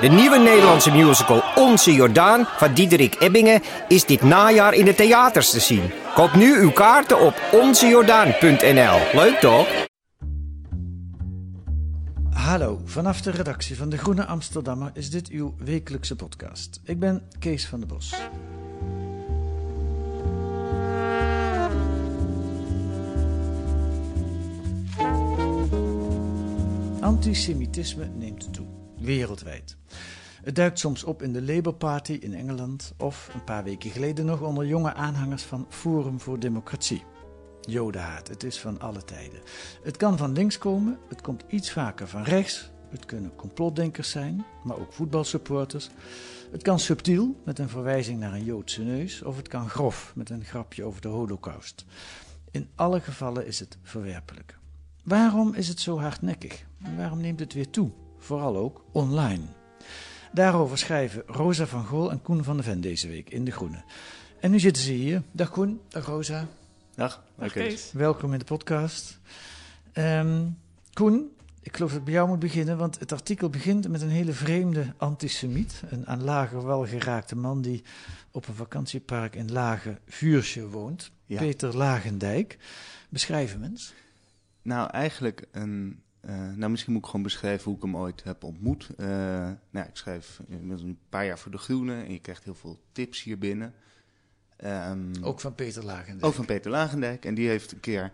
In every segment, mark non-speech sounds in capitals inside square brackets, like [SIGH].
De nieuwe Nederlandse musical Onze Jordaan van Diederik Ebbingen is dit najaar in de theaters te zien. Koop nu uw kaarten op onzejordaan.nl. Leuk toch? Hallo, vanaf de redactie van De Groene Amsterdammer is dit uw wekelijkse podcast. Ik ben Kees van der Bos. Antisemitisme neemt toe, wereldwijd. Het duikt soms op in de Labour Party in Engeland of een paar weken geleden nog onder jonge aanhangers van Forum voor Democratie. Jodenhaat, het is van alle tijden. Het kan van links komen, het komt iets vaker van rechts. Het kunnen complotdenkers zijn, maar ook voetbalsupporters. Het kan subtiel, met een verwijzing naar een Joodse neus, of het kan grof, met een grapje over de holocaust. In alle gevallen is het verwerpelijk. Waarom is het zo hardnekkig? En waarom neemt het weer toe? Vooral ook online. Daarover schrijven Rosa van Gool en Koen van de Ven deze week in De Groene. En nu zitten ze hier. Dag Koen, dag Rosa. Dag, oké. Welkom in de podcast. Ehm, Koen, ik geloof dat ik bij jou moet beginnen, want het artikel begint met een hele vreemde antisemiet. Een aan Lager welgeraakte man die op een vakantiepark in Lage Vuursje woont. Ja. Peter Lagendijk. Beschrijf hem eens. Nou, eigenlijk een. Eh, nou, misschien moet ik gewoon beschrijven hoe ik hem ooit heb ontmoet. Eh, nou, ik schrijf inmiddels een paar jaar voor de Groene en je krijgt heel veel tips hier binnen. Ehm, Ook van Peter Lagendijk. ook van Peter Lagendijk. En die heeft een keer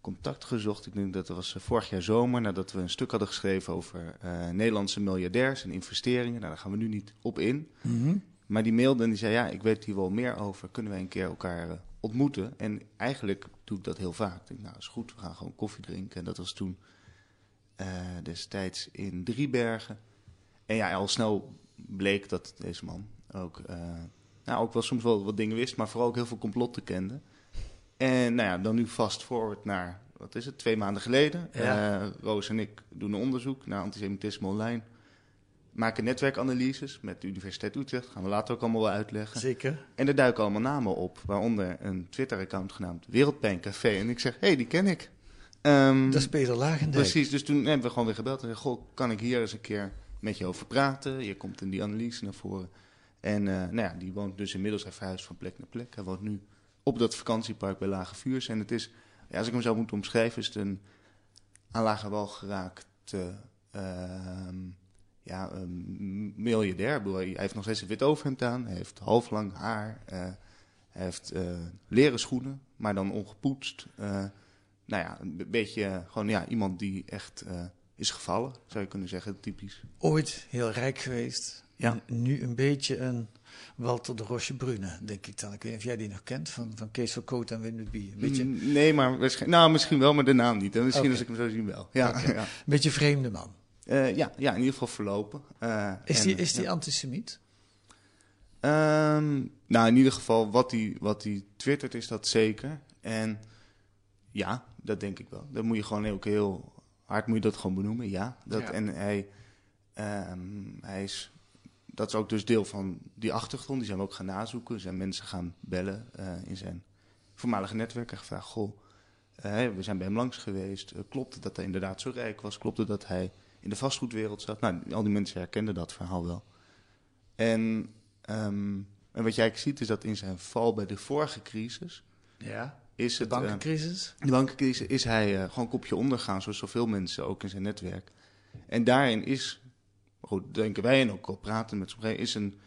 contact gezocht. Ik denk dat dat was eh, vorig jaar zomer, nadat we een stuk hadden geschreven over Nederlandse miljardairs en investeringen. Nou, daar gaan we nu niet op in. Mhm. Maar die mailde en die zei: Ja, ik weet hier wel meer over. Kunnen wij een keer elkaar ontmoeten? En eigenlijk doe ik dat heel vaak. Ik denk, nou, is goed, we gaan gewoon koffie drinken. En dat was toen destijds in Driebergen. En ja, al snel bleek dat deze man ook, eh, nou, ook wel soms wel wat dingen wist, maar vooral ook heel veel complotten kende. En nou ja, dan nu fast forward naar, wat is het, twee maanden geleden. Ja. Eh, Roos en ik doen een onderzoek naar antisemitisme online. Maken netwerkanalyses met de Universiteit Utrecht. Gaan we later ook allemaal wel uitleggen. Zeker. En er duiken allemaal namen op, waaronder een Twitter-account genaamd Wereldpijncafé. En ik zeg, hé, hey, die ken ik. Ehm, Dat is Peter Lagendijk. precies, dus toen hebben we gewoon weer gebeld en gezegd, goh, kan ik hier eens een keer met je over praten? Je komt in die analyse naar voren. En eh, nou ja, die woont dus inmiddels, hij verhuist van plek naar plek. Hij woont nu op dat vakantiepark bij Lage Vuurs. En het is, ja, als ik hem zou moeten omschrijven, is het een aan lage wal geraakte ehm, ja, een miljardair. Hij heeft nog steeds een wit overhemd aan. Hij heeft halflang haar. eh, hij heeft eh, leren schoenen, maar dan ongepoetst. Nou ja, een beetje eh, gewoon ja, iemand die echt eh, is gevallen, zou je kunnen zeggen, typisch. Ooit heel rijk geweest. Ja. Nu een beetje een Walter de Roche Brune, denk ik dan. Ik weet niet of jij die nog kent, van, van Kees en Wim de Bie. Een beetje, Mm, Nee, maar waarschijnlijk, nou, misschien wel, maar de naam niet. En misschien als ik hem zo zie wel. Ja, een beetje vreemde man. Eh, ja, ja, in ieder geval verlopen. Is en, die, is die antisemiet? Ehm, nou, in ieder geval, wat hij wat die twittert is dat zeker. En ja, dat denk ik wel. Dat moet je gewoon ook heel hard moet je dat gewoon benoemen, ja. Dat, Ja. En hij, ehm, hij is, dat is ook dus deel van die achtergrond. Die zijn we ook gaan nazoeken. Zijn mensen gaan bellen eh, in zijn voormalige netwerk en gevraagd, goh, eh, we zijn bij hem langs geweest. Eh, klopt het dat hij inderdaad zo rijk was? Klopt het dat hij in de vastgoedwereld zat? Nou, al die mensen herkenden dat verhaal wel. En, ehm, en wat jij ziet is dat in zijn val bij de vorige crisis... Ja. Is De het, eh, bankencrisis? de bankencrisis is hij eh, gewoon kopje ondergaan, zoals zoveel mensen ook in zijn netwerk. En daarin is, goed, denken wij en ook al praten met sommigen, is een,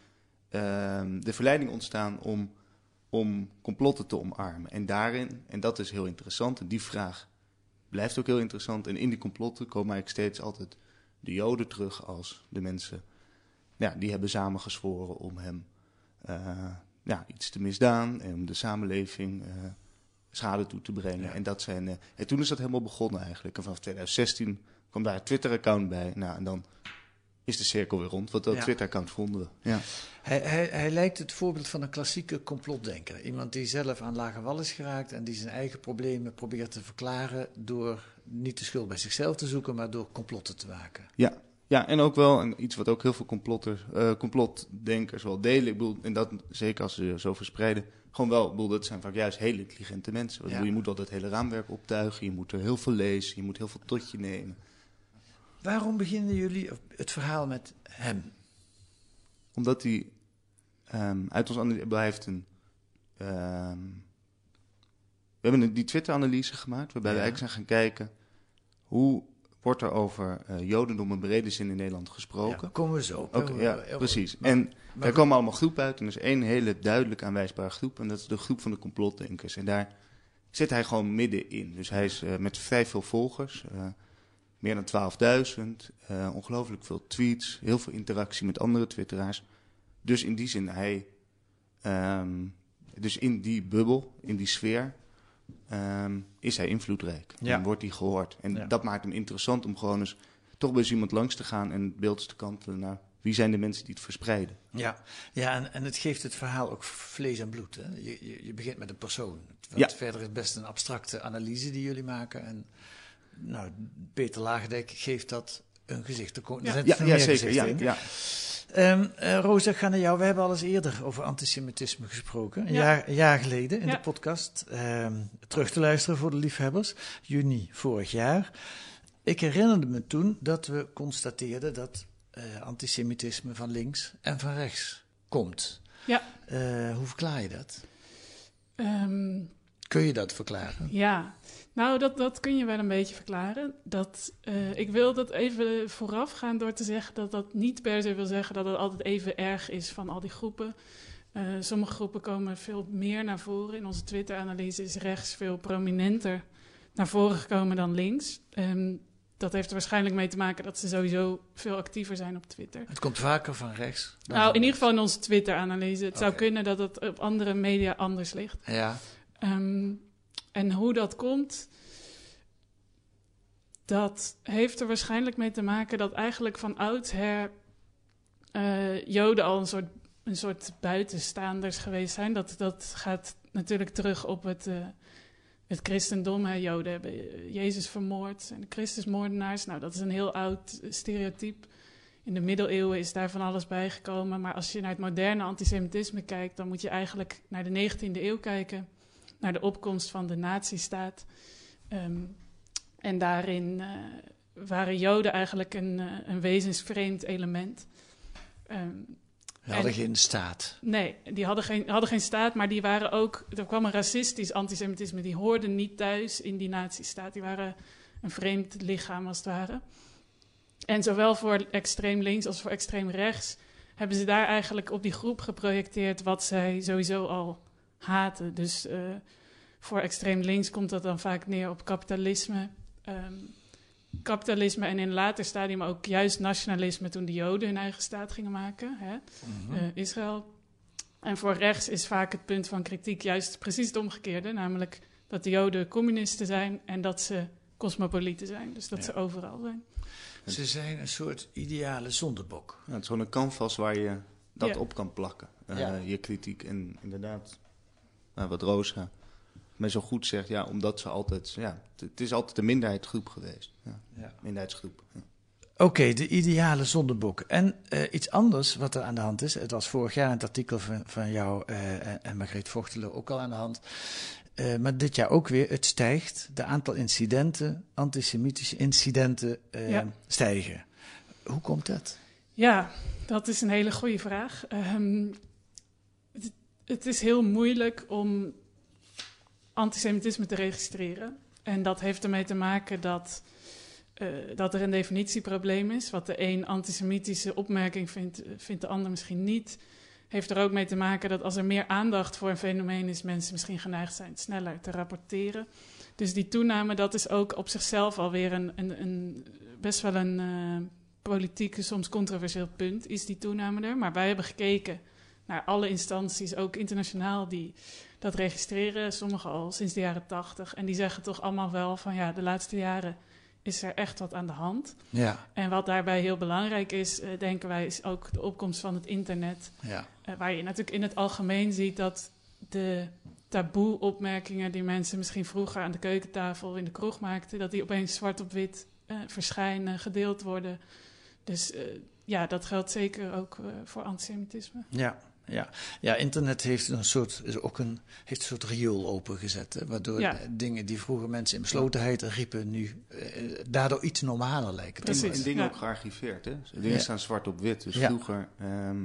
ehm, de verleiding ontstaan om, om complotten te omarmen. En daarin, en dat is heel interessant, en die vraag blijft ook heel interessant. En in die complotten komen eigenlijk steeds altijd de Joden terug als de mensen ja, die hebben samengezworen om hem eh, ja, iets te misdaan en om de samenleving schade toe te brengen. Ja. En, dat zijn, eh, en toen is dat helemaal begonnen eigenlijk. En vanaf 2016 kwam daar een Twitter-account bij. Nou, en dan is de cirkel weer rond. Want dat Ja. Twitter-account vonden we. Ja. Hij, hij, hij lijkt het voorbeeld van een klassieke complotdenker. Iemand die zelf aan lage wal is geraakt en die zijn eigen problemen probeert te verklaren door niet de schuld bij zichzelf te zoeken, maar door complotten te maken. Ja. ja, en ook wel en iets wat ook heel veel complotters, eh, complotdenkers wel delen. Ik bedoel, en dat zeker als ze zo verspreiden. Gewoon wel, bedoel, dat zijn vaak juist hele intelligente mensen. Ja. bedoel, Je moet wel het hele raamwerk optuigen, je moet er heel veel lezen, je moet heel veel tot je nemen. Waarom beginnen jullie het verhaal met hem? Omdat hij ehm, uit ons analyse, heeft een. ehm, we hebben die Twitter-analyse gemaakt, waarbij Ja. we eigenlijk zijn gaan kijken hoe wordt er over eh, Jodendom in brede zin in Nederland gesproken. Ja, komen we zo. Oké, ja, precies. maar- en maar daar goed. komen allemaal groepen uit. En er is één hele duidelijk aanwijsbare groep. En dat is de groep van de complotdenkers. En daar zit hij gewoon middenin. Dus hij is eh, met vrij veel volgers. eh, meer dan 12.000. eh, ongelooflijk veel tweets. Heel veel interactie met andere twitteraars. Dus in die zin, hij... ehm, dus in die bubbel, in die sfeer... ehm, is hij invloedrijk. Ja. En wordt hij gehoord. En Ja. dat maakt hem interessant om gewoon eens... toch bij eens iemand langs te gaan en het beeld te kantelen naar... wie zijn de mensen die het verspreiden. Ja, ja en, en het geeft het verhaal ook vlees en bloed. Hè? Je, je, je begint met een persoon. Want Ja. Verder is het best een abstracte analyse die jullie maken. En nou, Peter Lagendijk geeft dat een gezicht. Er Ja. Ja, ja zeker. Ja, ja. Ehm, eh, Rosa, ik ga naar jou. We hebben al eens eerder over antisemitisme gesproken. Een, Ja. jaar, een jaar geleden in Ja. de podcast. Ehm, terug te luisteren voor de liefhebbers. Juni vorig jaar. Ik herinnerde me toen dat we constateerden dat eh, antisemitisme van links en van rechts komt. Ja. Eh, hoe verklaar je dat? Ehm, Kun je dat verklaren? ja, nou, dat, dat kun je wel een beetje verklaren. Dat, eh, ik wil dat even vooraf gaan door te zeggen dat dat niet per se wil zeggen dat het altijd even erg is van al die groepen. Eh, sommige groepen komen veel meer naar voren. In onze Twitter-analyse is rechts veel prominenter naar voren gekomen dan links. Ehm, dat heeft er waarschijnlijk mee te maken dat ze sowieso veel actiever zijn op Twitter. Het komt vaker van rechts. Nou, in ieder geval in onze Twitter-analyse. Het zou kunnen dat het op andere media anders ligt. Ja, Ehm, en hoe dat komt, dat heeft er waarschijnlijk mee te maken dat eigenlijk van oudsher eh Joden al een soort, een soort buitenstaanders geweest zijn. Dat, dat gaat natuurlijk terug op het, eh, het christendom. Hè. Joden hebben Jezus vermoord en de Christusmoordenaars. Nou, dat is een heel oud stereotype. In de middeleeuwen is daar van alles bijgekomen. Maar als je naar het moderne antisemitisme kijkt, dan moet je eigenlijk naar de 19e eeuw kijken naar de opkomst van de nazistaat. Ehm, en daarin eh, waren Joden eigenlijk een, eh, een wezensvreemd element. Ehm, we hadden En- geen staat. nee, die hadden geen, hadden geen staat, maar die waren ook. Er kwam een racistisch antisemitisme. Die hoorden niet thuis in die nazistaat. Die waren een vreemd lichaam als het ware. En zowel voor extreem links als voor extreem rechts hebben ze daar eigenlijk op die groep geprojecteerd wat zij sowieso al haten. Dus eh, voor extreem links komt dat dan vaak neer op kapitalisme. Ehm, kapitalisme en in een later stadium ook juist nationalisme toen de Joden hun eigen staat gingen maken, hè, Mhm. eh, Israël. En voor rechts is vaak het punt van kritiek juist precies het omgekeerde, namelijk dat de Joden communisten zijn en dat ze cosmopolieten zijn, dus dat Ja. ze overal zijn. Ze zijn een soort ideale zondebok. Ja, het is gewoon een canvas waar je dat Ja. op kan plakken. Eh, Ja. Je kritiek. En inderdaad, nou, wat Rosa mij zo goed zegt, ja, omdat ze altijd, ja, het- is altijd een minderheidsgroep geweest. Ja, Ja. minderheidsgroep. Ja. Oké, de ideale zondebok. En eh, iets anders wat er aan de hand is. Het was vorig jaar in het artikel van, van jou eh, en- en Margreet Vochteler ook al aan de hand. Eh, maar dit jaar ook weer. Het stijgt. De aantal incidenten, antisemitische incidenten, Ja. stijgen. Hoe komt dat? Ja, dat is een hele goede vraag. Ehm, het, is heel moeilijk om antisemitisme te registreren. En dat heeft ermee te maken dat, eh, dat er een definitieprobleem is. Wat de een antisemitische opmerking vindt, vindt de ander misschien niet. Heeft er ook mee te maken dat als er meer aandacht voor een fenomeen is, mensen misschien geneigd zijn sneller te rapporteren. Dus die toename, dat is ook op zichzelf alweer een, een, een best wel een eh, politiek, soms controversieel punt, is die toename er. Maar wij hebben gekeken naar alle instanties, ook internationaal, die dat registreren. Sommige al sinds de jaren tachtig. En die zeggen toch allemaal wel van ja, de laatste jaren is er echt wat aan de hand. Ja, En wat daarbij heel belangrijk is, eh, denken wij, is ook de opkomst van het internet. ja, Eh, waar je natuurlijk in het algemeen ziet dat de taboe-opmerkingen die mensen misschien vroeger aan de keukentafel in de kroeg maakten, dat die opeens zwart op wit eh, verschijnen, gedeeld worden. Dus eh, ja, dat geldt zeker ook voor antisemitisme. ja. Ja, ja internet heeft een soort, is ook een, heeft een soort riool opengezet. Hè, waardoor Ja. dingen die vroeger mensen in beslotenheid riepen, nu eh, daardoor iets normaler lijken. te Precies. En dingen ja. ook gearchiveerd, hè? Dingen Ja. staan zwart op wit. Dus Ja. vroeger... ehm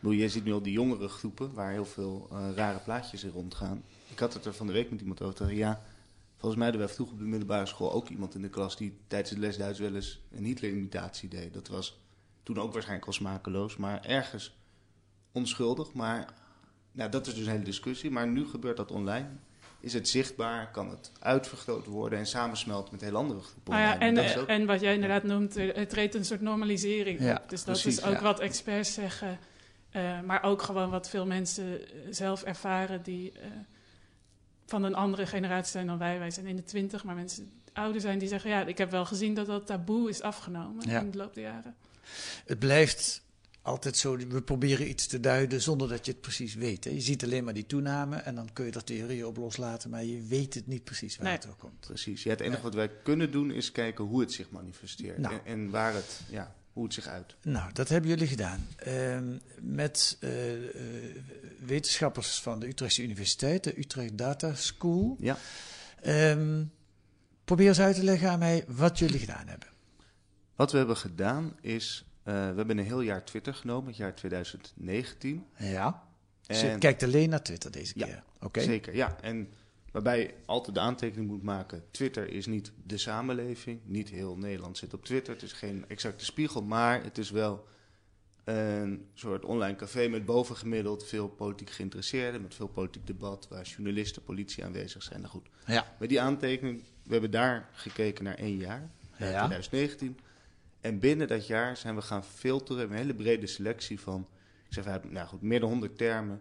bedoel, je ziet nu al die jongere groepen waar heel veel eh, rare plaatjes in rondgaan. Ik had het er van de week met iemand over. Dacht, Ja, volgens mij hadden wij vroeger op de middelbare school ook iemand in de klas die tijdens de les Duits wel eens een Hitler-imitatie deed. Dat was toen ook waarschijnlijk al smakeloos, maar ergens onschuldig. Maar nou, dat is dus een hele discussie. Maar nu gebeurt dat online. Is het zichtbaar? Kan het uitvergroot worden en samensmelten met heel andere groepen? Nou ja, en, eh, ook- en wat jij inderdaad noemt, er, er treedt een soort normalisering Ja, op. Dus dat precies, is ook ja. wat experts zeggen. Eh, maar ook gewoon wat veel mensen eh, zelf ervaren die eh, van een andere generatie zijn dan wij. Wij zijn in de twintig, maar mensen die ouder zijn die zeggen... ja, ik heb wel gezien dat dat taboe is afgenomen Ja. in de loop der jaren. Het blijft altijd zo, we proberen iets te duiden zonder dat je het precies weet. Hè. Je ziet alleen maar die toename en dan kun je er theorieën op loslaten, maar je weet het niet precies waar Nee. het door komt. Precies. Ja, het enige wat wij kunnen doen is kijken hoe het zich manifesteert. Nou. En, en waar het, ja, hoe het zich uit. Nou, dat hebben jullie gedaan. Ehm, met eh, eh, wetenschappers van de Utrechtse Universiteit, de Utrecht Data School. Ja. Ehm, probeer eens uit te leggen aan mij wat jullie gedaan hebben. Wat we hebben gedaan is, we hebben een heel jaar Twitter genomen, het jaar 2019. Ja. En- Ze kijkt alleen naar Twitter deze Ja, keer. Oké. Zeker, ja. En waarbij je altijd de aantekening moet maken, Twitter is niet de samenleving. Niet heel Nederland zit op Twitter. Het is geen exacte spiegel, maar het is wel een soort online café met bovengemiddeld veel politiek geïnteresseerden, met veel politiek debat, waar journalisten, politie aanwezig zijn. Nou goed, Ja. Met die aantekening, we hebben daar gekeken naar één jaar, Ja. 2019. En binnen dat jaar zijn we gaan filteren, een hele brede selectie van, ik zeg uit, nou goed, meer dan 100 termen,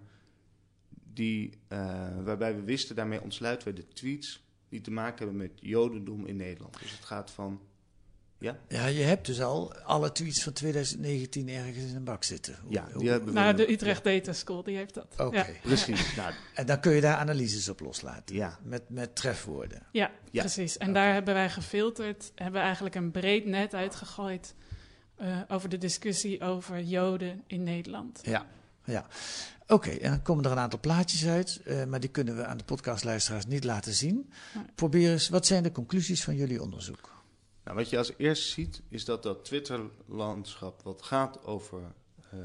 die, eh, waarbij we wisten, daarmee ontsluiten we de tweets die te maken hebben met jodendom in Nederland. Dus het gaat van, ja, Ja, je hebt dus al alle tweets van 2019 ergens in een bak zitten. Hoe- ja die hebben we. Nou, de Utrecht Data School, die heeft dat. Oké. Ja. [LAUGHS] Precies, nou, En dan kun je daar analyses op loslaten. ja. Met, met trefwoorden. Ja, Ja. precies. En daar hebben wij gefilterd, hebben eigenlijk een breed net uitgegooid eh, over de discussie over Joden in Nederland. Ja, ja. Oké, en dan komen er een aantal plaatjes uit, eh, maar die kunnen we aan de podcastluisteraars niet laten zien. Nee. Probeer eens, wat zijn de conclusies van jullie onderzoek? Nou, wat je als eerste ziet, is dat dat Twitter-landschap wat gaat over eh,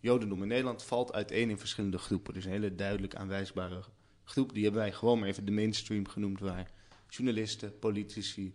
Jodendom in Nederland, valt uiteen in verschillende groepen. Dus een hele duidelijk aanwijsbare groep. Die hebben wij gewoon maar even de mainstream genoemd, waar journalisten, politici,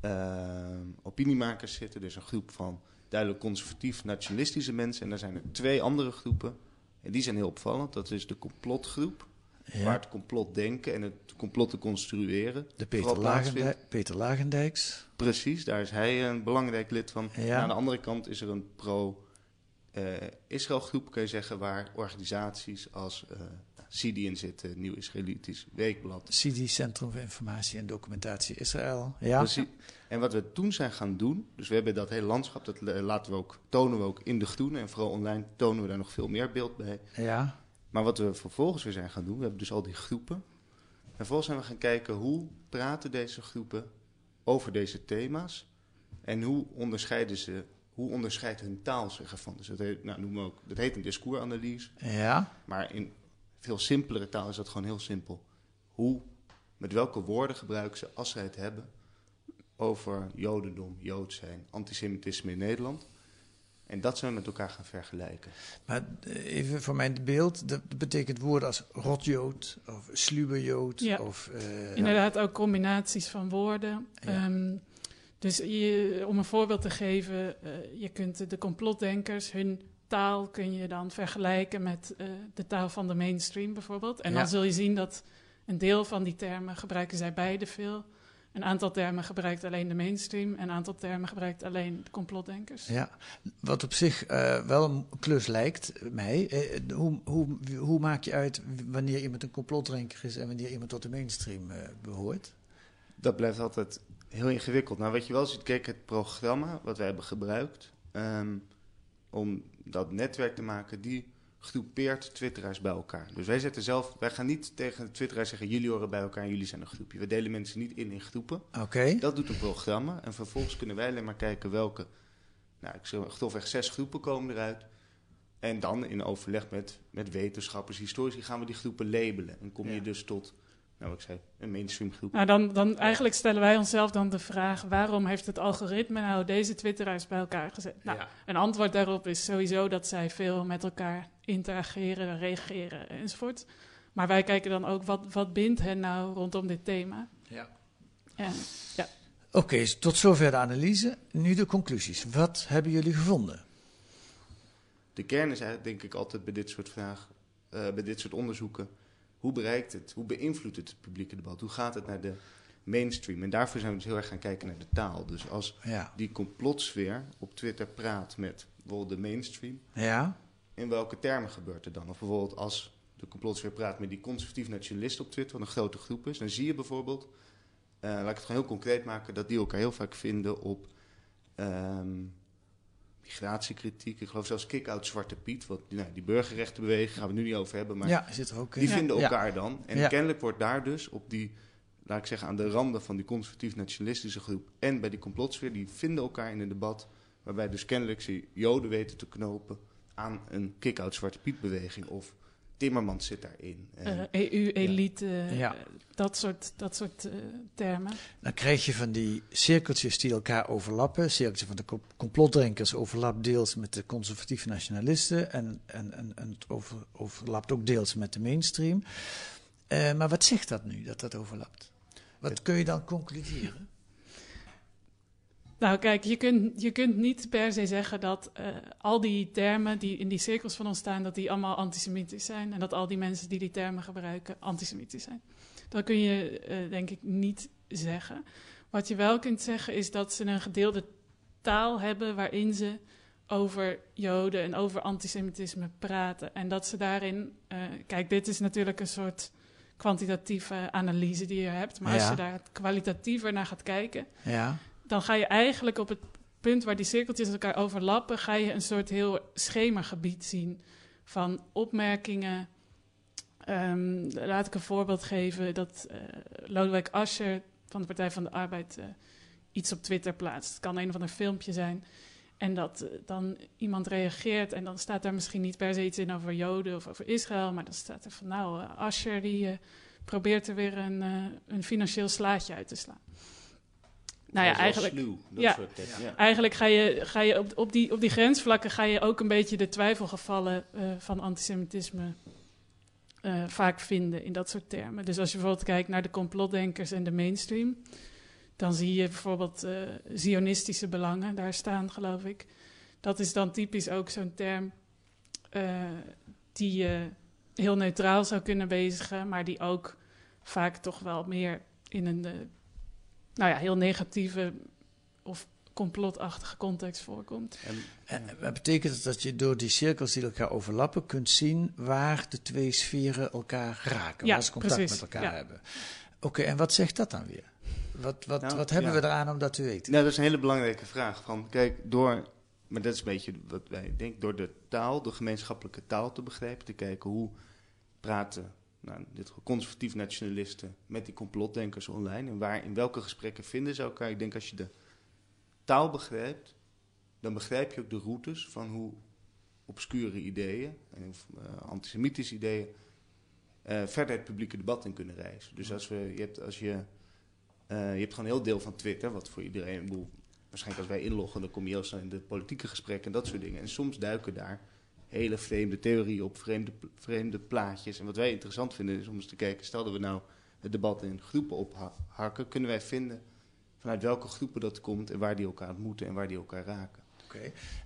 eh, opiniemakers zitten. Dus een groep van duidelijk conservatief nationalistische mensen. En daar zijn er twee andere groepen. En die zijn heel opvallend. Dat is de complotgroep, waar Ja, het complotdenken en het complot te construeren. de Peter. Lagendijk, Peter Lagendijks. Precies, daar is hij een belangrijk lid van. Ja. Aan de andere kant is er een pro-Israël groep, kun je zeggen, waar organisaties als eh CIDI in zitten, Nieuw Israëlitisch Weekblad. CIDI, Centrum voor Informatie en Documentatie Israël. Ja, Precies. En wat we toen zijn gaan doen, dus we hebben dat hele landschap, dat eh, laten we ook, tonen we ook in de groene. En vooral online tonen we daar nog veel meer beeld bij. ja, Maar wat we vervolgens weer zijn gaan doen, we hebben dus al die groepen. En vervolgens zijn we gaan kijken hoe praten deze groepen over deze thema's. En hoe onderscheiden ze, hoe onderscheidt hun taal zich ervan. Dus dat heet, nou, noemen we ook, dat heet een discoursanalyse. ja. Maar in veel simpelere taal is dat gewoon heel simpel. Hoe, met welke woorden gebruiken ze als ze het hebben over jodendom, jood zijn, antisemitisme in Nederland. En dat zijn we met elkaar gaan vergelijken. Maar eh, even voor mijn beeld, dat betekent woorden als rotjood of sluwerjood Ja. of... eh, Inderdaad, ook combinaties van woorden. Ja. Ehm, dus je, om een voorbeeld te geven, eh, je kunt de complotdenkers, hun taal kun je dan vergelijken met eh, de taal van de mainstream bijvoorbeeld. En Ja. dan zul je zien dat een deel van die termen gebruiken zij beide veel. Een aantal termen gebruikt alleen de mainstream en een aantal termen gebruikt alleen de complotdenkers. Ja, wat op zich eh, wel een klus lijkt mij. Eh, hoe, hoe, hoe maak je uit wanneer iemand een complotdrinker is en wanneer iemand tot de mainstream eh, behoort? Dat blijft altijd Heel ingewikkeld. Nou, wat je wel ziet, kijk, het programma wat wij hebben gebruikt ehm, om dat netwerk te maken, die groepeert twitteraars bij elkaar. Dus wij zetten zelf, wij gaan niet tegen de twitteraars zeggen, jullie horen bij elkaar en jullie zijn een groepje. We delen mensen niet in in groepen. Oké. Dat doet een programma. En vervolgens kunnen wij alleen maar kijken welke, nou, ik zeg grofweg zes groepen komen eruit. En dan in overleg met, met wetenschappers, historici, gaan we die groepen labelen. En kom je dus tot, nou, wat ik zei, een mainstream groep. Nou, dan, dan eigenlijk stellen wij onszelf dan de vraag: waarom heeft het algoritme nou deze twitteraars bij elkaar gezet? Nou, Ja. een antwoord daarop is sowieso dat zij veel met elkaar interageren, reageren enzovoort. Maar wij kijken dan ook wat, wat bindt hen nou rondom dit thema. Ja. En Oké, tot zover de analyse. Nu de conclusies. Wat hebben jullie gevonden? De kern is eigenlijk, denk ik altijd bij dit soort vragen, eh, bij dit soort onderzoeken. Hoe bereikt het, hoe beïnvloedt het het publieke debat? Hoe gaat het naar de mainstream? En daarvoor zijn we dus heel erg gaan kijken naar de taal. Dus als Ja. die complotsfeer op Twitter praat met bijvoorbeeld de mainstream, Ja? in welke termen gebeurt er dan? Of bijvoorbeeld als de complotsfeer praat met die conservatief nationalisten op Twitter, wat een grote groep is, dan zie je bijvoorbeeld, eh, laat ik het gewoon heel concreet maken, dat die elkaar heel vaak vinden op ehm, migratiekritiek. Ik geloof zelfs kick-out Zwarte Piet, wat, nou, die burgerrechtenbeweging, gaan we nu niet over hebben, maar ja, zit er ook die vinden elkaar dan. En kennelijk wordt daar dus op die, laat ik zeggen, aan de randen van die conservatief-nationalistische groep en bij die complotsfeer, die vinden elkaar in een debat waarbij dus kennelijk ze Joden weten te knopen aan een kick-out Zwarte Piet-beweging of Timmermans zit daarin. En, eh, EU-elite, Ja. eh, dat soort, dat soort eh, termen. Dan krijg je van die cirkeltjes die elkaar overlappen. Cirkeltje van de co- complotdenkers overlapt deels met de conservatieve nationalisten. En, en, en, en het over, overlapt ook deels met de mainstream. Eh, maar wat zegt dat nu, dat dat overlapt? Wat kun je dan concluderen? Nou, kijk, je kunt, je kunt niet per se zeggen dat eh, al die termen die in die cirkels van ons staan, dat die allemaal antisemitisch zijn. En dat al die mensen die die termen gebruiken antisemitisch zijn. Dat kun je, eh, denk ik, niet zeggen. Wat je wel kunt zeggen is dat ze een gedeelde taal hebben waarin ze over Joden en over antisemitisme praten. En dat ze daarin, eh, kijk, dit is natuurlijk een soort kwantitatieve analyse die je hebt. Maar als je daar kwalitatiever naar gaat kijken, Ja, dan ga je eigenlijk op het punt waar die cirkeltjes elkaar overlappen, ga je een soort heel schemagebied zien van opmerkingen. Ehm, laat ik een voorbeeld geven dat eh Lodewijk Asscher van de Partij van de Arbeid eh, iets op Twitter plaatst. Het kan een of ander filmpje zijn. En dat eh, dan iemand reageert en dan staat daar misschien niet per se iets in over Joden of over Israël, maar dan staat er van nou, Asscher die probeert er weer een, een financieel slaatje uit te slaan. Nou ja, eigenlijk, sluw, dat ja. soort teksten, ja. eigenlijk ga je, ga je op, op, die, op die grensvlakken ga je ook een beetje de twijfelgevallen eh, van antisemitisme eh, vaak vinden in dat soort termen. Dus als je bijvoorbeeld kijkt naar de complotdenkers en de mainstream, dan zie je bijvoorbeeld eh, zionistische belangen daar staan, geloof ik. Dat is dan typisch ook zo'n term die je heel neutraal zou kunnen bezigen, maar die ook vaak toch wel meer in een nou ja, heel negatieve of complotachtige context voorkomt. En, en wat betekent het dat je door die cirkels die elkaar overlappen kunt zien waar de twee sferen elkaar raken, Ja, waar ze contact precies, met elkaar ja. hebben? Oké, en wat zegt dat dan weer? Wat, wat, Nou, wat hebben ja. we eraan om dat te weten? Nou, dat is een hele belangrijke vraag. Van, kijk, door, maar dat is een beetje wat wij denken, door de taal, de gemeenschappelijke taal te begrijpen, te kijken hoe praten nou, dit conservatief nationalisten met die complotdenkers online en waar, in welke gesprekken vinden ze elkaar. Ik denk als je de taal begrijpt, dan begrijp je ook de routes van hoe obscure ideeën en eh, antisemitische ideeën eh, verder het publieke debat in kunnen reizen. Dus als, we, je, hebt, als je, eh, je hebt gewoon een heel deel van Twitter, wat voor iedereen, waarschijnlijk als wij inloggen, dan kom je heel snel in de politieke gesprekken en dat soort dingen. En soms duiken daar hele vreemde theorieën op, vreemde, vreemde plaatjes. En wat wij interessant vinden is om eens te kijken, stel dat we nou het debat in groepen ophakken, kunnen wij vinden vanuit welke groepen dat komt en waar die elkaar ontmoeten en waar die elkaar raken.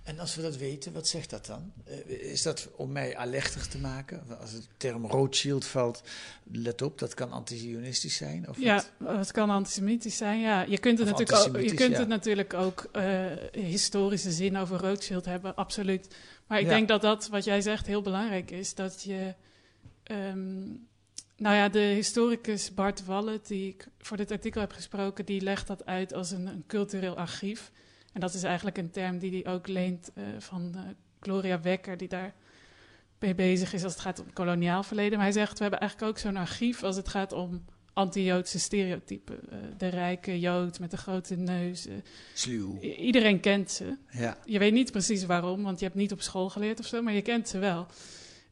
En als we dat weten, wat zegt dat dan? Eh, is dat om mij alertig te maken? Als de term Rothschild valt, let op, dat kan antizionistisch zijn? Of Ja, wat? het kan antisemitisch zijn. Ja, je kunt het Of natuurlijk ook, je kunt ja. het natuurlijk ook eh, historische zin over Rothschild hebben, absoluut. Maar ik Ja. denk dat dat wat jij zegt heel belangrijk is, dat je ehm, nou ja, de historicus Bart Wallet, die ik voor dit artikel heb gesproken, die legt dat uit als een, een cultureel archief. En dat is eigenlijk een term die hij ook leent uh, van uh, Gloria Wekker, die daar mee bezig is als het gaat om koloniaal verleden. Maar hij zegt, we hebben eigenlijk ook zo'n archief als het gaat om anti-Joodse stereotypen. Uh, de rijke Jood met de grote neus. Sluw. Iedereen kent ze. Ja. Je weet niet precies waarom, want je hebt niet op school geleerd of zo, maar je kent ze wel.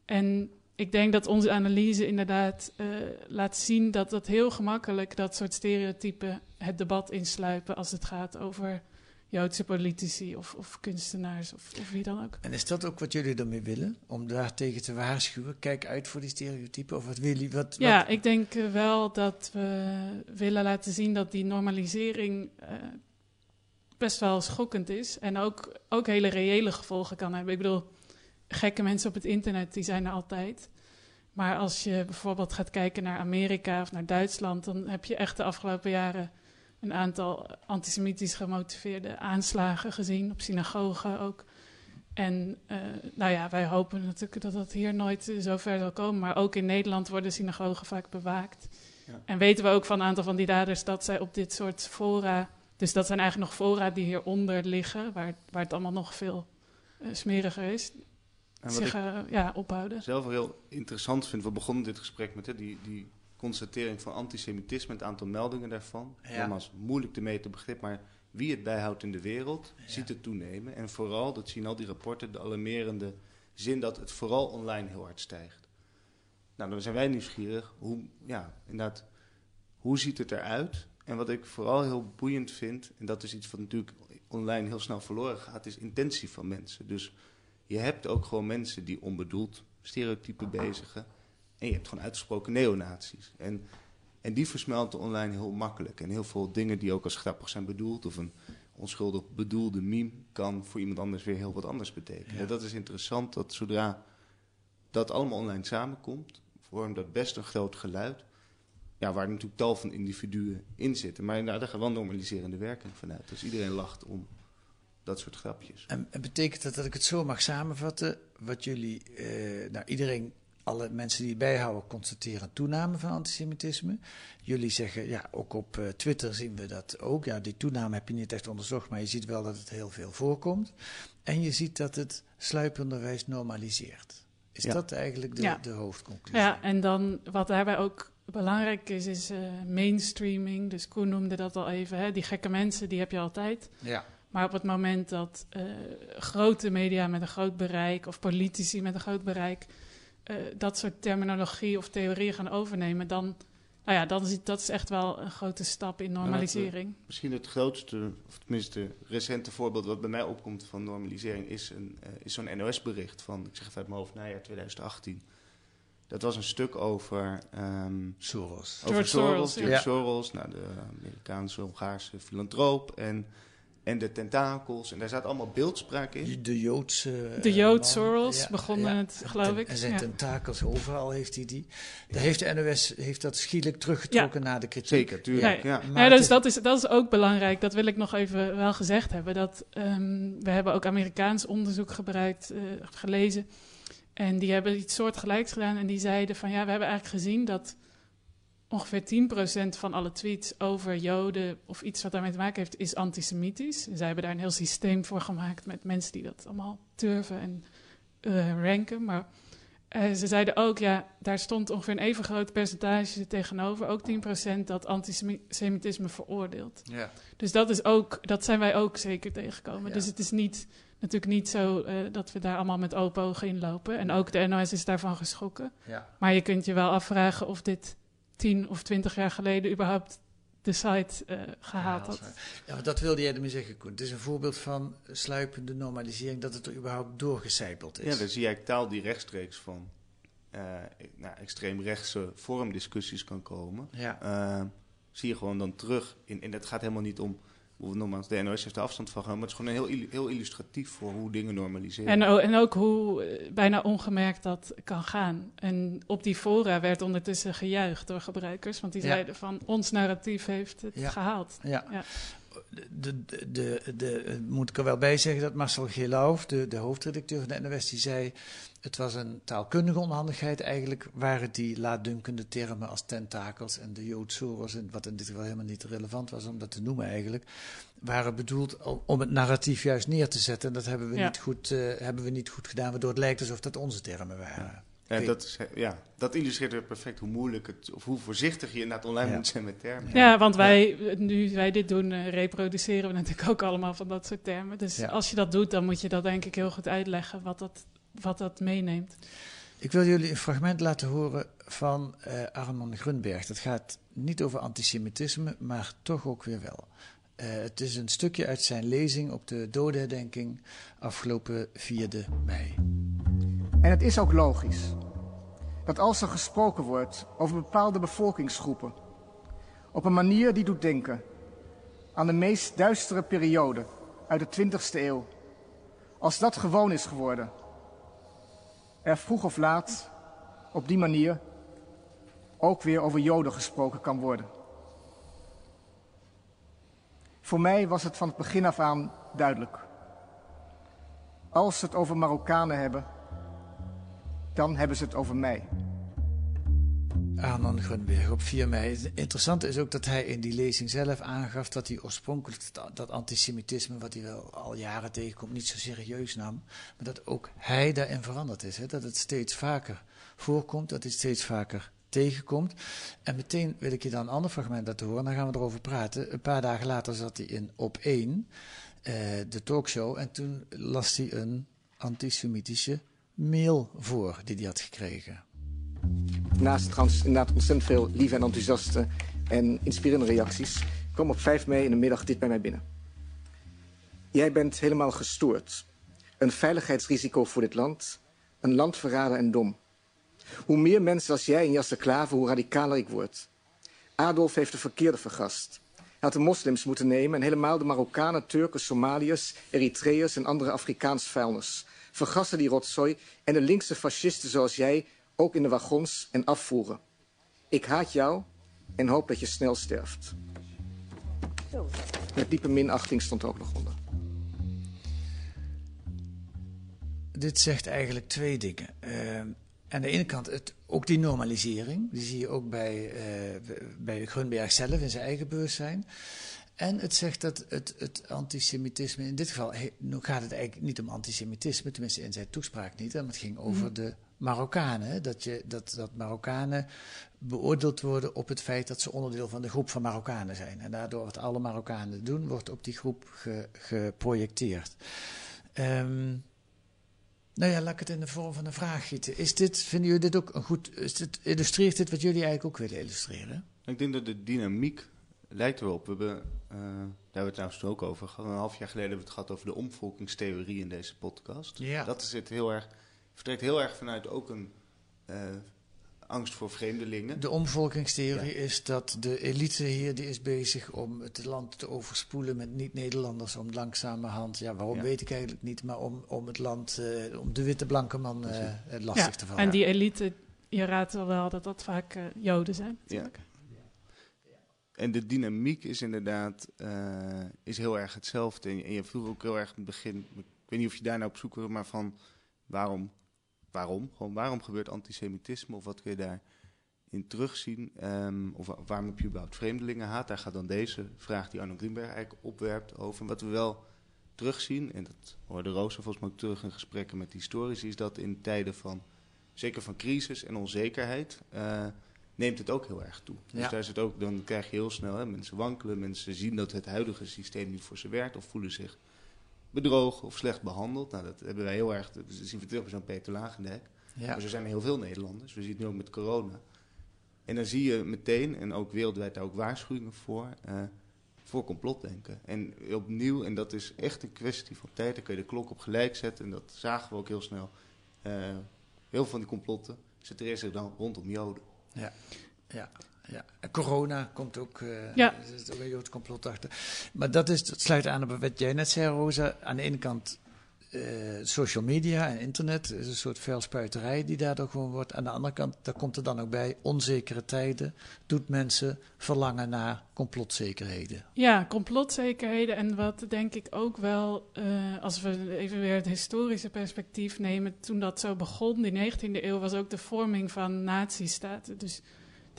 En ik denk dat onze analyse inderdaad uh, laat zien dat dat heel gemakkelijk dat soort stereotypen het debat insluipen als het gaat over Joodse politici of, of kunstenaars of, of, wie dan ook. En is dat ook wat jullie ermee willen? Om daar tegen te waarschuwen? Kijk uit voor die stereotypen? Of wat willen wat, Ja, wat? ik denk uh, wel dat we willen laten zien dat die normalisering uh, best wel schokkend is. En ook, ook hele reële gevolgen kan hebben. Ik bedoel, gekke mensen op het internet, die zijn er altijd. Maar als je bijvoorbeeld gaat kijken naar Amerika of naar Duitsland, dan heb je echt de afgelopen jaren een aantal antisemitisch gemotiveerde aanslagen gezien, op synagogen ook. En uh, nou ja, wij hopen natuurlijk dat dat hier nooit zo ver zal komen. Maar ook in Nederland worden synagogen vaak bewaakt. Ja. En weten we ook van een aantal van die daders dat zij op dit soort fora. Dus dat zijn eigenlijk nog fora die hieronder liggen, waar, waar het allemaal nog veel uh, smeriger is. En zich uh, ja, ophouden. zelf heel interessant vind, we begonnen dit gesprek met hè, die, die constatering van antisemitisme, het aantal meldingen daarvan. Ja. Nogmaals, moeilijk te meten begrip, maar wie het bijhoudt in de wereld, ja. ziet het toenemen. En vooral, dat zien al die rapporten, de alarmerende zin dat het vooral online heel hard stijgt. Nou, dan zijn wij nieuwsgierig, hoe, ja, inderdaad, hoe ziet het eruit? En wat ik vooral heel boeiend vind, en dat is iets wat natuurlijk online heel snel verloren gaat, is intentie van mensen. Dus je hebt ook gewoon mensen die onbedoeld stereotypen bezigen. En je hebt gewoon uitgesproken neonazies. En, en die versmelten online heel makkelijk. En heel veel dingen die ook als grappig zijn bedoeld... of een onschuldig bedoelde meme... kan voor iemand anders weer heel wat anders betekenen. Ja. En dat is interessant dat zodra dat allemaal online samenkomt... vormt dat best een groot geluid... Ja, waar natuurlijk tal van individuen in zitten. Maar nou, daar gaat wel normaliserende werking vanuit. Dus iedereen lacht om dat soort grapjes. En, en, betekent dat dat ik het zo mag samenvatten? Wat jullie, eh, nou iedereen, alle mensen die het bijhouden, constateren toename van antisemitisme. Jullie zeggen, ja, ook op uh, Twitter zien we dat ook. Ja, die toename heb je niet echt onderzocht, maar je ziet wel dat het heel veel voorkomt. En je ziet dat het sluipenderwijs normaliseert. Is Ja. dat eigenlijk de, Ja. de hoofdconclusie? Ja, en dan wat daarbij ook belangrijk is, is eh, mainstreaming. Dus Koen noemde dat al even. Hè? Die gekke mensen, die heb je altijd. ja. Maar op het moment dat eh, grote media met een groot bereik of politici met een groot bereik eh, dat soort terminologie of theorieën gaan overnemen, dan, nou ja, dan is dat is echt wel een grote stap in normalisering. Misschien het grootste, of tenminste recente voorbeeld wat bij mij opkomt van normalisering is, een, uh, is zo'n NOS-bericht van, ik zeg het uit mijn hoofd, najaar 2018. Dat was een stuk over, um, Soros. over George Soros, George ja. Soros, nou, de Amerikaanse, Hongaarse filantroop en, en de tentakels. En daar zaten allemaal beeldspraak in. De Joodse... De eh, Jood man. Soros Ja, begonnen ja. het, geloof ik. En zijn Ja. tentakels overal heeft hij die. Daar heeft de NOS heeft dat schielijk teruggetrokken naar de kritiek. Zeker, tuurlijk. Ja. Maar Ja, dus dat is, dat is ook belangrijk. Dat wil ik nog even wel gezegd hebben. Dat, ehm, we hebben ook Amerikaans onderzoek gebruikt, eh, gelezen. En die hebben iets soortgelijks gedaan. En die zeiden van ja, we hebben eigenlijk gezien dat ongeveer 10% van alle tweets over Joden of iets wat daarmee te maken heeft, is antisemitisch. En zij hebben daar een heel systeem voor gemaakt met mensen die dat allemaal turven en eh, ranken. Maar eh, ze zeiden ook, ja, daar stond ongeveer een even groot percentage tegenover, ook 10% dat antisemitisme veroordeelt. Ja. Dus dat, is ook, dat zijn wij ook zeker tegengekomen. Ja. Dus het is niet, natuurlijk niet zo eh, dat we daar allemaal met open ogen in lopen. En ook de NOS is daarvan geschrokken. Ja. Maar je kunt je wel afvragen of dit tien of twintig jaar geleden überhaupt de site eh, gehaald Ja, had. Ja, dat wilde jij ermee zeggen, Koen. Het is een voorbeeld van sluipende normalisering, dat het er überhaupt doorgecijpeld is. Ja, daar zie jij taal die rechtstreeks van eh nou, extreemrechtse vormdiscussies kan komen. Ja. Eh, zie je gewoon dan terug. In, en het gaat helemaal niet om nogmaals, de NOS heeft er afstand van genomen. Maar het is gewoon heel, heel illustratief voor hoe dingen normaliseren. En, en ook hoe eh, bijna ongemerkt dat kan gaan. En op die fora werd ondertussen gejuicht door gebruikers. Want die Ja. zeiden van ons narratief heeft het Ja. gehaald. Ja. De, de, de, de, moet ik er wel bij zeggen dat Marcel Gelauf, de, de hoofdredacteur van de NOS, die zei... Het was een taalkundige onhandigheid. Eigenlijk waren die laatdunkende termen als tentakels en de Joodsoros, wat in dit geval helemaal niet relevant was om dat te noemen eigenlijk, waren bedoeld om het narratief juist neer te zetten. En dat hebben we, niet, goed, uh, hebben we niet goed gedaan, waardoor het lijkt alsof dat onze termen waren. Ja, dat, is, ja, dat illustreert weer perfect hoe moeilijk het, of hoe voorzichtig je inderdaad online moet zijn met termen. Ja, want wij, nu wij dit doen, uh, reproduceren we natuurlijk ook allemaal van dat soort termen. Dus als je dat doet, dan moet je dat denk ik heel goed uitleggen, wat dat, wat dat meeneemt. Ik wil jullie een fragment laten horen van uh, Arnon Grunberg. Dat gaat niet over antisemitisme, maar toch ook weer wel. Uh, het is een stukje uit zijn lezing op de dodenherdenking afgelopen 4 mei. En het is ook logisch dat als er gesproken wordt over bepaalde bevolkingsgroepen, op een manier die doet denken aan de meest duistere periode uit de 20e eeuw, als dat gewoon is geworden, er vroeg of laat op die manier ook weer over Joden gesproken kan worden. Voor mij was het van het begin af aan duidelijk. Als ze het over Marokkanen hebben, dan hebben ze het over mij. Arnon Grunberg op 4 mei. Interessant is ook dat hij in die lezing zelf aangaf dat hij oorspronkelijk dat antisemitisme, wat hij wel al jaren tegenkomt, niet zo serieus nam. Maar dat ook hij daarin veranderd is. Hè? Dat het steeds vaker voorkomt, dat hij steeds vaker tegenkomt. En meteen wil ik je dan een ander fragment laten horen, dan gaan we erover praten. Een paar dagen later zat hij in Op 1, uh, de talkshow, en toen las hij een antisemitische mail voor die hij had gekregen. Naast trouwens inderdaad ontzettend veel lieve en enthousiaste en inspirerende reacties... kwam op 5 mei in de middag dit bij mij binnen. Jij bent helemaal gestoord. Een veiligheidsrisico voor dit land. Een landverrader en dom. Hoe meer mensen als jij in Jasser Klaver, hoe radicaler ik word. Adolf heeft de verkeerde vergast. Hij had de moslims moeten nemen en helemaal de Marokkanen, Turken, Somaliërs, Eritreërs en andere Afrikaans vuilnis. Vergassen die rotzooi en de linkse fascisten zoals jij ook in de wagons en afvoeren. Ik haat jou en hoop dat je snel sterft. Met diepe minachting stond er ook nog onder. Dit zegt eigenlijk twee dingen. Uh, aan de ene kant het, ook die normalisering, die zie je ook bij, uh, bij Grunberg zelf in zijn eigen bewustzijn. En het zegt dat het, het antisemitisme, in dit geval nu gaat het eigenlijk niet om antisemitisme, tenminste in zijn toespraak niet, maar het ging over mm. de Marokkanen. Dat, je, dat, dat Marokkanen beoordeeld worden op het feit dat ze onderdeel van de groep van Marokkanen zijn. En daardoor wat alle Marokkanen doen, wordt op die groep ge, geprojecteerd. Um, nou ja, laat ik het in de vorm van een vraag gieten. Is dit, vinden jullie dit ook een goed, is dit, illustreert dit wat jullie eigenlijk ook willen illustreren? Ik denk dat de dynamiek lijkt erop. We hebben, uh, daar hebben we het trouwens ook over gehad. Een half jaar geleden hebben we het gehad over de omvolkingstheorie in deze podcast. Ja. Dat is het heel erg vertrekt heel erg vanuit ook een uh, angst voor vreemdelingen. De omvolkingstheorie ja. is dat de elite hier die is bezig om het land te overspoelen met niet-Nederlanders. Om langzamerhand, ja waarom ja. weet ik eigenlijk niet, maar om, om het land, uh, om de witte blanke man uh, lastig ja, te vallen. En die elite, je raadt wel dat dat vaak Joden zijn. Natuurlijk. Ja. En de dynamiek is inderdaad is heel erg hetzelfde. En je, en je vroeg ook heel erg in het begin, ik weet niet of je daar nou op zoek was, maar van waarom waarom? Gewoon waarom gebeurt antisemitisme of wat kun je daarin terugzien? Um, of waarom heb je überhaupt vreemdelingenhaat? Daar gaat dan deze vraag die Arno Greenberg eigenlijk opwerpt over. En wat we wel terugzien, en dat hoorde Rooster volgens mij ook terug in gesprekken met historici, is dat in tijden van, zeker van crisis en onzekerheid, uh, neemt het ook heel erg toe. Dus daar zit ook, dan krijg je heel snel, hè, mensen wankelen, mensen zien dat het huidige systeem niet voor ze werkt of voelen zich bedrogen of slecht behandeld. Nou, dat hebben wij heel erg, dat zien we terug bij zo'n Peter Lagendijk. Ja. Maar zo zijn er heel veel Nederlanders. We zien het nu ook met corona. En dan zie je meteen, en ook wereldwijd daar ook waarschuwingen voor, uh, voor complotdenken. En opnieuw, en dat is echt een kwestie van tijd, dan kun je de klok op gelijk zetten. En dat zagen we ook heel snel. Uh, heel veel van die complotten centreren zich dan rondom Joden. Ja, ja. Ja, en corona komt ook, uh, ja. er ook een Joods complot achter. Maar dat, is, dat sluit aan op wat jij net zei, Rosa. Aan de ene kant eh, social media en internet is een soort vuilspuiterij die daardoor gewoon wordt. Aan de andere kant, daar komt er dan ook bij, onzekere tijden doet mensen verlangen naar complotzekerheden. Ja, complotzekerheden en wat denk ik ook wel, eh, als we even weer het historische perspectief nemen, toen dat zo begon, die 19e eeuw, was ook de vorming van nazistaten. Dus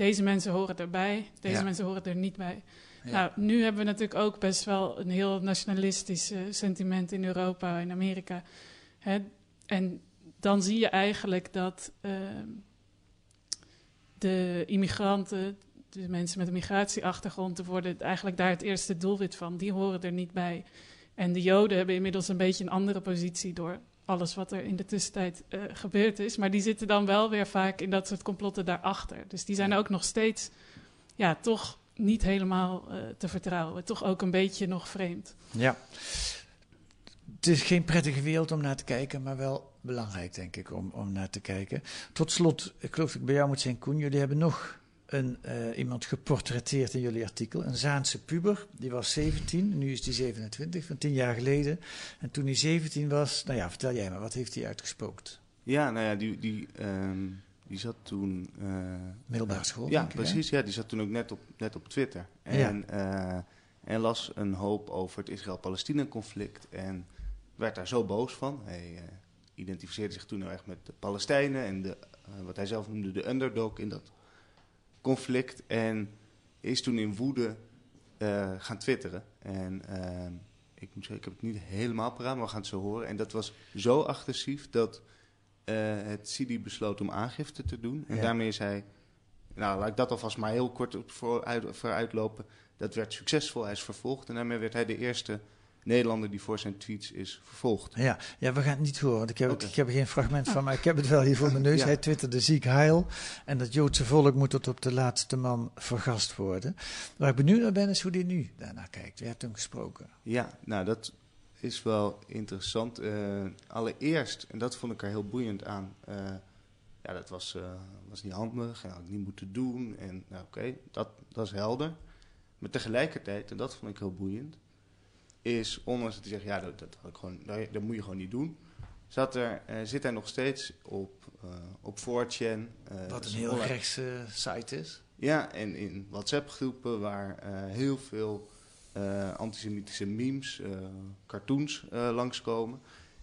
deze mensen horen erbij, deze Ja. mensen horen er niet bij. Ja. Nou, nu hebben we natuurlijk ook best wel een heel nationalistisch sentiment in Europa, in Amerika. Hè? En dan zie je eigenlijk dat ehm, de immigranten, de mensen met een migratieachtergrond, te worden eigenlijk daar het eerste doelwit van. Die horen er niet bij. En de Joden hebben inmiddels een beetje een andere positie door alles wat er in de tussentijd eh, gebeurd is. Maar die zitten dan wel weer vaak in dat soort complotten daarachter. Dus die zijn ook nog steeds, ja, toch niet helemaal eh, te vertrouwen. Toch ook een beetje nog vreemd. Ja. Het is geen prettige wereld om naar te kijken, maar wel belangrijk, denk ik, om, om naar te kijken. Tot slot, ik geloof dat ik bij jou moet zijn, Koen. Jullie hebben nog een, eh, iemand geportretteerd in jullie artikel. Een Zaanse puber. Die was 17, nu is die 27, van 10 jaar geleden. En toen hij 17 was, nou ja, vertel jij maar, wat heeft hij uitgespookt? Ja, nou ja, die, die, ehm, die zat toen... eh, Middelbare school, Ja, hè? precies. Ja, die zat toen ook net op, net op Twitter. En, eh, en las een hoop over het Israël-Palestina-conflict. En werd daar zo boos van. Hij identificeerde zich toen heel erg met de Palestijnen. En de, wat hij zelf noemde de underdog in dat conflict. En is toen in woede eh, gaan twitteren. En ehm, ik moet zeggen, ik heb het niet helemaal paraat, maar we gaan het zo horen. En dat was zo agressief dat eh, het CIDI besloot om aangifte te doen. En Ja. daarmee is hij... Nou, laat ik dat alvast maar heel kort op vooruit, vooruitlopen. Dat werd succesvol, hij is vervolgd. En daarmee werd hij de eerste Nederlander die voor zijn tweets is vervolgd. Ja, ja, we gaan het niet horen, want ik heb, ik heb er geen fragment van, [LAUGHS] maar ik heb het wel hier voor mijn neus. Ja. Hij twitterde ziek heil en dat Joodse volk moet tot op de laatste man vergast worden. Waar ik benieuwd naar ben, is hoe die nu daarnaar kijkt. Je hebt hem gesproken. Ja, nou dat is wel interessant. Eh, allereerst, en dat vond ik er heel boeiend aan. eh, ja, dat was, eh, was niet handig en had ik niet moeten doen. En nou, oké, dat, dat is helder. Maar tegelijkertijd, en dat vond ik heel boeiend, is ondanks dat hij zegt, ja, dat, dat, had ik gewoon, dat, dat moet je gewoon niet doen. Zat er, eh, zit hij nog steeds op, eh op 4chan. eh, Wat een heel rechtse site is. ja, en in WhatsApp-groepen waar heel veel antisemitische memes, cartoons langskomen.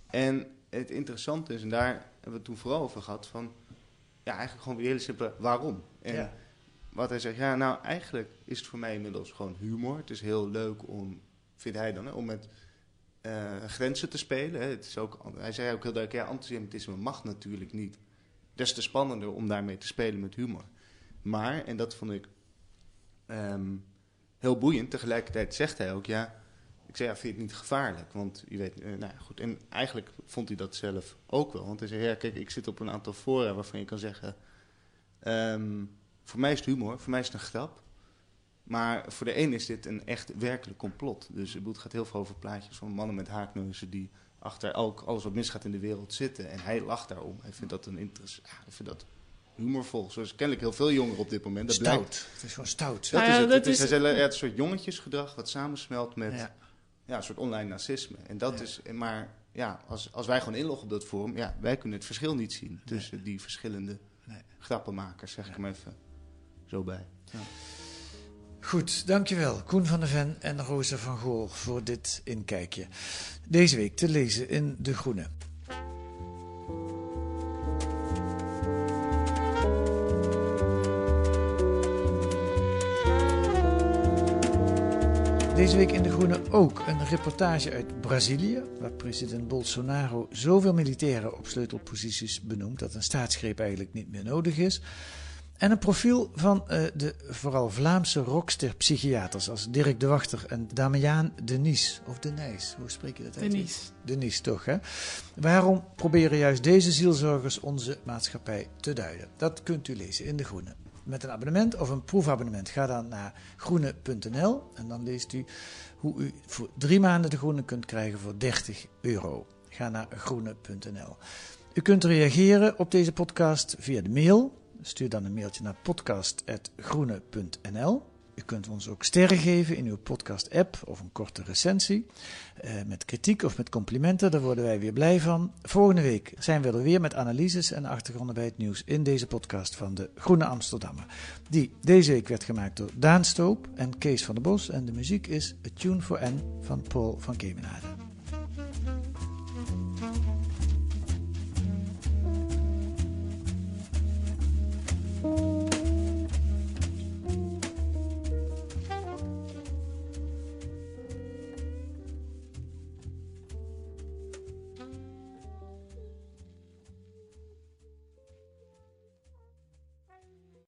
En het interessante is, en daar hebben we het toen vooral over gehad, van ja, eigenlijk gewoon weer hele simpele waarom. En Ja. wat hij zegt, ja, nou eigenlijk is het voor mij inmiddels gewoon humor. Het is heel leuk om, vindt hij dan, hè, om met eh, grenzen te spelen. Hè. Het is ook, hij zei ook heel duidelijk, ja, antisemitisme mag natuurlijk niet. Des te spannender om daarmee te spelen met humor. Maar, en dat vond ik ehm, heel boeiend, tegelijkertijd zegt hij ook, ja, ik zei, ja, vind je het niet gevaarlijk? Want je weet, eh, nou goed, en eigenlijk vond hij dat zelf ook wel. Want hij zei, ja, kijk, ik zit op een aantal fora waarvan je kan zeggen, ehm, voor mij is het humor, voor mij is een grap. Maar voor de een is dit een echt werkelijk complot. Dus het gaat heel veel over plaatjes van mannen met haakneuzen die achter elk, alles wat misgaat in de wereld zitten. En hij lacht daarom. Hij vindt dat een interesse. Ja, hij vindt dat humorvol. Zoals kennelijk heel veel jongeren op dit moment. Dat Stout. blijkt. Het is gewoon stout. Dat Nou is ja, het. dat het is, een soort jongetjesgedrag wat samensmelt met Ja. ja, een soort online nazisme. En dat Ja. is, maar ja, als, als wij gewoon inloggen op dat forum, ja, wij kunnen het verschil niet zien tussen die verschillende Nee. grappenmakers, zeg ik hem even zo bij. Ja. Goed, dankjewel Koen van der Ven en Rosa van Gool voor dit inkijkje. Deze week te lezen in De Groene. Deze week in De Groene ook een reportage uit Brazilië, waar president Bolsonaro zoveel militairen op sleutelposities benoemt dat een staatsgreep eigenlijk niet meer nodig is. En een profiel van eh, de vooral Vlaamse rockster-psychiaters als Dirk de Wachter en Damiaan Denies. Of Denijs, hoe spreek je dat uit? Denise. Denise toch, hè? Waarom proberen juist deze zielzorgers onze maatschappij te duiden? Dat kunt u lezen in De Groene. Met een abonnement of een proefabonnement ga dan naar groene.nl en dan leest u hoe u voor drie maanden De Groene kunt krijgen voor 30 euro. Ga naar groene.nl. U kunt reageren op deze podcast via de mail. Stuur dan een mailtje naar podcast.groene.nl. U kunt ons ook sterren geven in uw podcast-app of een korte recensie. Uh, met kritiek of met complimenten, daar worden wij weer blij van. Volgende week zijn we er weer met analyses en achtergronden bij het nieuws in deze podcast van de Groene Amsterdammer. Die deze week werd gemaakt door Daan Stoop en Kees van der Bos. En de muziek is A Tune for N van Paul van Kemenade.